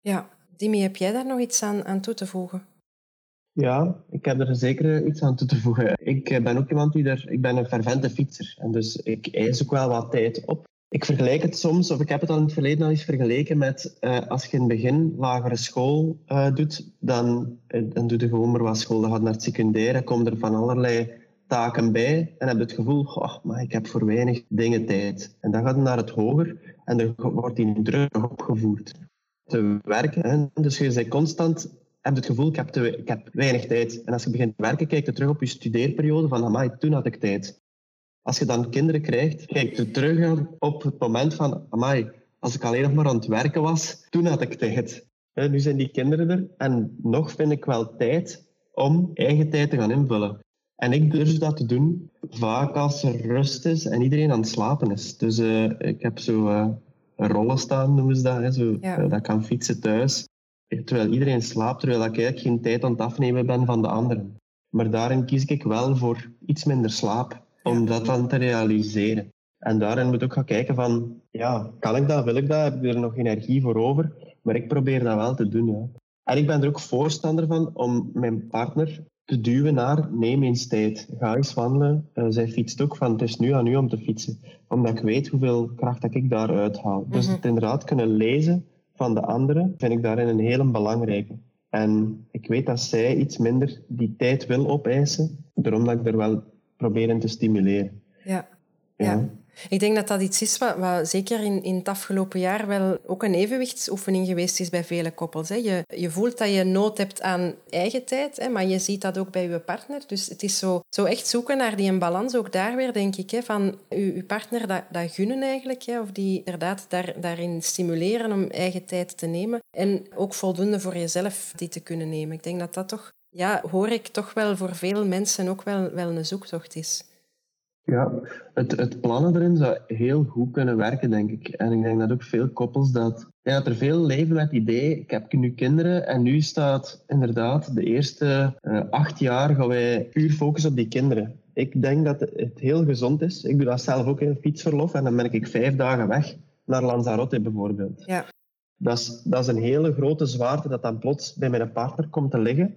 Speaker 1: ja. Dimi, heb jij daar nog iets aan, aan toe te voegen?
Speaker 3: Ja, ik heb er zeker iets aan toe te voegen. Ik eh, ben ook iemand die er... Ik ben een fervente fietser. En dus ik eis ook wel wat tijd op. Ik vergelijk het soms, of ik heb het al in het verleden al eens vergeleken met uh, als je in het begin lagere school uh, doet, dan, dan doe je gewoon maar wat school. Dan gaat naar het secundair en komen er van allerlei taken bij en heb je het gevoel, oh, maar ik heb voor weinig dingen tijd. En dan gaat je naar het hoger en er wordt die druk opgevoerd. Te werken, hè? dus je bent constant heb het gevoel, ik heb, ik heb weinig tijd. En als je begint te werken, kijk je terug op je studeerperiode van, amai, toen had ik tijd. Als je dan kinderen krijgt, kijk je terug op het moment van, amai, als ik alleen nog maar aan het werken was, toen had ik tijd. nu zijn die kinderen er en nog vind ik wel tijd om eigen tijd te gaan invullen. En ik durf dat te doen vaak als er rust is en iedereen aan het slapen is. Dus uh, ik heb zo uh, rollen staan, noemen ze dat. Hè, zo, ja. uh, dat kan fietsen thuis terwijl iedereen slaapt, terwijl ik eigenlijk geen tijd aan het afnemen ben van de anderen. Maar daarin kies ik wel voor iets minder slaap, om dat dan te realiseren. En daarin moet ik ook gaan kijken van, ja, kan ik dat, wil ik dat, heb ik er nog energie voor over? Maar ik probeer dat wel te doen, ja. En ik ben er ook voorstander van om mijn partner te duwen naar neem eens tijd. Ga eens wandelen. Uh, zij fietst ook van het is nu aan u om te fietsen. Omdat ik weet hoeveel kracht dat ik daaruit haal. Dus mhm. het inderdaad kunnen lezen van de anderen vind ik daarin een hele belangrijke. En ik weet dat zij iets minder die tijd wil opeisen, daarom dat ik er wel probeer in te stimuleren.
Speaker 1: ja. ja. Ik denk dat dat iets is wat, wat zeker in, in het afgelopen jaar wel ook een evenwichtsoefening geweest is bij vele koppels. Hè. Je, je voelt dat je nood hebt aan eigen tijd, hè, maar je ziet dat ook bij je partner. Dus het is zo, zo echt zoeken naar die balans, ook daar weer, denk ik, hè, van je, je partner dat, dat gunnen eigenlijk, hè, of die inderdaad daar, daarin stimuleren om eigen tijd te nemen. En ook voldoende voor jezelf die te kunnen nemen. Ik denk dat dat toch, ja, hoor ik toch wel voor veel mensen ook wel, wel een zoektocht is.
Speaker 3: Ja, het, het plannen erin zou heel goed kunnen werken, denk ik. En ik denk dat ook veel koppels dat... Ja, dat er veel leven met het idee, ik heb nu kinderen en nu staat inderdaad de eerste uh, acht jaar gaan wij puur focussen op die kinderen. Ik denk dat het heel gezond is. Ik doe dat zelf ook in fietsverlof en dan ben ik vijf dagen weg naar Lanzarote bijvoorbeeld.
Speaker 1: Ja.
Speaker 3: Dat is, dat is een hele grote zwaarte dat dan plots bij mijn partner komt te liggen.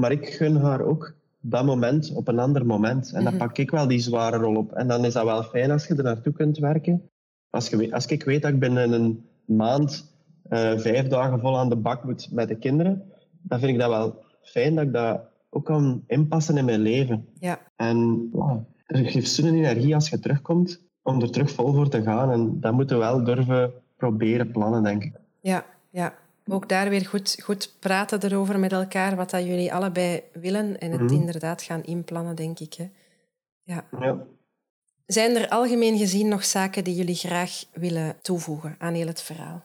Speaker 3: Maar ik gun haar ook dat moment op een ander moment. En dan mhm. pak ik wel die zware rol op. En dan is dat wel fijn als je er naartoe kunt werken. Als, je, als ik weet dat ik binnen een maand uh, vijf dagen vol aan de bak moet met de kinderen, dan vind ik dat wel fijn dat ik dat ook kan inpassen in mijn leven.
Speaker 1: Ja.
Speaker 3: En ja, er geeft zo'n energie als je terugkomt om er terug vol voor te gaan. En dat moeten we wel durven proberen plannen, denk ik.
Speaker 1: Ja, ja ook daar weer goed, goed praten erover met elkaar, wat dat jullie allebei willen en het mhm. inderdaad gaan inplannen, denk ik. Hè. Ja.
Speaker 3: ja.
Speaker 1: Zijn er algemeen gezien nog zaken die jullie graag willen toevoegen aan heel het verhaal?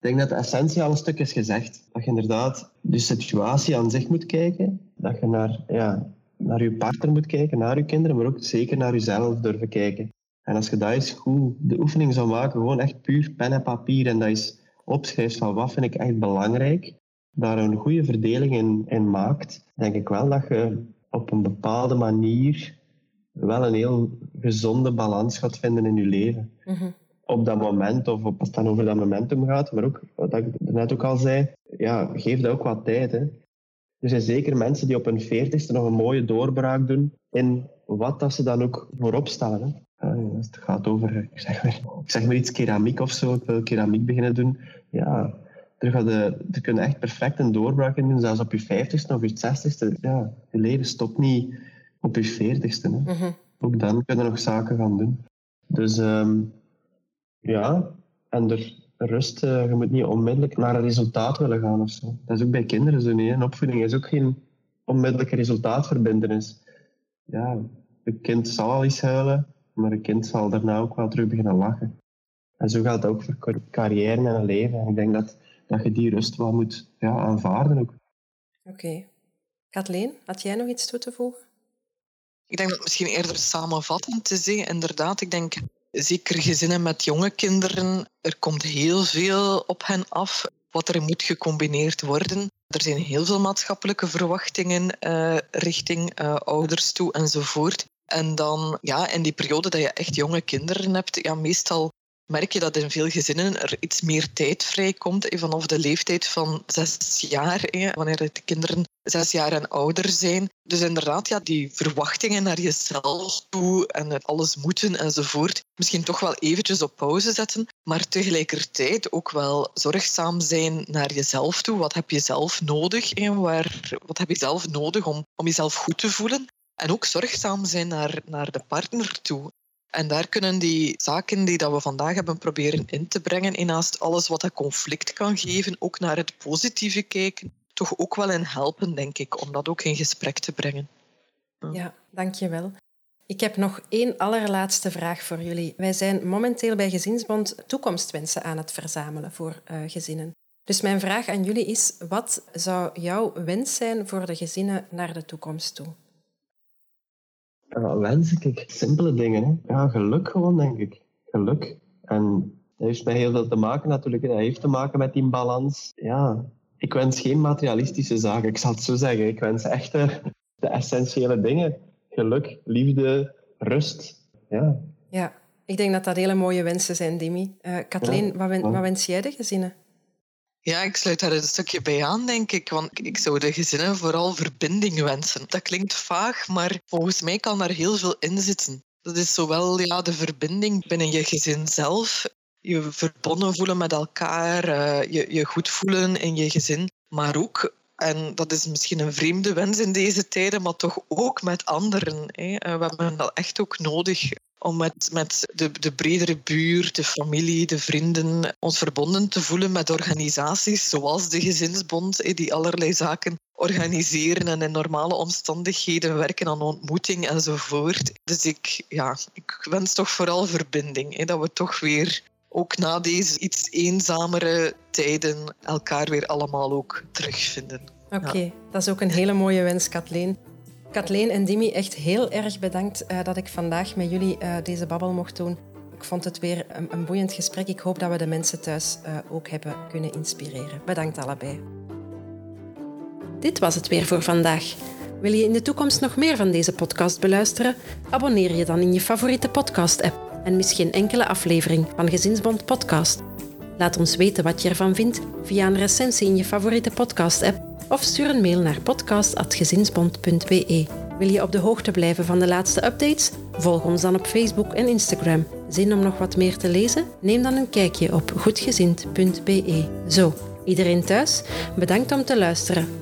Speaker 3: Ik denk dat de essentie al een stuk is gezegd. Dat je inderdaad de situatie aan zich moet kijken. Dat je naar, ja, naar je partner moet kijken, naar je kinderen, maar ook zeker naar jezelf durven kijken. En als je dat eens goed de oefening zou maken, gewoon echt puur pen en papier, en dat is opschrijft van wat vind ik echt belangrijk, daar een goede verdeling in, in maakt, denk ik wel dat je op een bepaalde manier wel een heel gezonde balans gaat vinden in je leven.
Speaker 1: Mhm.
Speaker 3: Op dat moment, of op, als het dan over dat momentum gaat, maar ook, wat ik net ook al zei, ja, geef dat ook wat tijd. Hè. Er zijn zeker mensen die op hun veertigste nog een mooie doorbraak doen in wat dat ze dan ook voorop Uh, het gaat over, ik zeg, maar, ik zeg maar iets keramiek of zo, ik wil keramiek beginnen doen. Ja, er, gaat de, er kunnen echt perfect een doorbraak in doen, zelfs op je vijftigste of je zestigste. Ja, je leven stopt niet op je veertigste.
Speaker 1: Mm
Speaker 3: Ook dan kunnen nog zaken gaan doen. Dus um, ja, en er rust, uh, je moet niet onmiddellijk naar een resultaat willen gaan of zo. Dat is ook bij kinderen zo niet. Een opvoeding is ook geen onmiddellijke resultaatverbindenis. Ja, een kind zal al eens huilen, maar een kind zal daarna ook wel terug beginnen lachen. En zo geldt het ook voor carrière en een leven. En ik denk dat, dat je die rust wel moet ja, aanvaarden ook.
Speaker 1: Oké. Okay. Kathleen, had jij nog iets toe te voegen?
Speaker 2: Ik denk dat het misschien eerder samenvattend te zeggen. Inderdaad, ik denk Zeker gezinnen met jonge kinderen, er komt heel veel op hen af wat er moet gecombineerd worden. Er zijn heel veel maatschappelijke verwachtingen uh, richting uh, ouders toe enzovoort. En dan ja, in die periode dat je echt jonge kinderen hebt, ja, meestal merk je dat in veel gezinnen er iets meer tijd vrijkomt vanaf de leeftijd van zes jaar, wanneer de kinderen zes jaar en ouder zijn. Dus inderdaad, ja, die verwachtingen naar jezelf toe en het alles moeten enzovoort, misschien toch wel eventjes op pauze zetten, maar tegelijkertijd ook wel zorgzaam zijn naar jezelf toe. Wat heb je zelf nodig? Waar, wat heb je zelf nodig om, om jezelf goed te voelen? En ook zorgzaam zijn naar, naar de partner toe. En daar kunnen die zaken die dat we vandaag hebben proberen in te brengen, in naast alles wat dat conflict kan geven, ook naar het positieve kijken, toch ook wel in helpen, denk ik, om dat ook in gesprek te brengen.
Speaker 1: Ja, dankjewel. Ik heb nog één allerlaatste vraag voor jullie. Wij zijn momenteel bij Gezinsbond toekomstwensen aan het verzamelen voor uh, gezinnen. Dus mijn vraag aan jullie is, wat zou jouw wens zijn voor de gezinnen naar de toekomst toe?
Speaker 3: Ja, wens ik simpele dingen. Hè. Ja, geluk gewoon, denk ik. Geluk. En dat heeft met heel veel te maken natuurlijk. Dat heeft te maken met die balans. Ja, ik wens geen materialistische zaken, ik zal het zo zeggen. Ik wens echt de, de essentiële dingen. Geluk, liefde, rust. Ja.
Speaker 1: ja, ik denk dat dat hele mooie wensen zijn, Dimi. Uh, Kathleen, wat, wat wens jij de gezinnen?
Speaker 2: Ja, ik sluit daar een stukje bij aan, denk ik. Want ik zou de gezinnen vooral verbinding wensen. Dat klinkt vaag, maar volgens mij kan daar heel veel in zitten. Dat is zowel ja, de verbinding binnen je gezin zelf, je verbonden voelen met elkaar, uh, je, je goed voelen in je gezin, maar ook en dat is misschien een vreemde wens in deze tijden, maar toch ook met anderen. Hè. Eh, we hebben dat echt ook nodig om met, met de, de bredere buurt, de familie, de vrienden, ons verbonden te voelen met organisaties zoals de Gezinsbond, die allerlei zaken organiseren en in normale omstandigheden werken aan ontmoeting enzovoort. Dus ik, ja, ik wens toch vooral verbinding, dat we toch weer ook na deze iets eenzamere tijden elkaar weer allemaal ook terugvinden.
Speaker 1: Oké, dat is ook een hele mooie wens, Kathleen. Kathleen en Dimi, echt heel erg bedankt uh, dat ik vandaag met jullie uh, deze babbel mocht doen. Ik vond het weer een, boeiend gesprek. Ik hoop dat we de mensen thuis uh, ook hebben kunnen inspireren. Bedankt allebei. Dit was het weer voor vandaag. Wil je in de toekomst nog meer van deze podcast beluisteren? Abonneer je dan in je favoriete podcast-app en mis geen enkele aflevering van Gezinsbond Podcast. Laat ons weten wat je ervan vindt via een recensie in je favoriete podcast-app of stuur een mail naar podcast.gezinsbond.be. Wil je op de hoogte blijven van de laatste updates? Volg ons dan op Facebook en Instagram. Zin om nog wat meer te lezen? Neem dan een kijkje op goedgezind.be. Zo, iedereen thuis, bedankt om te luisteren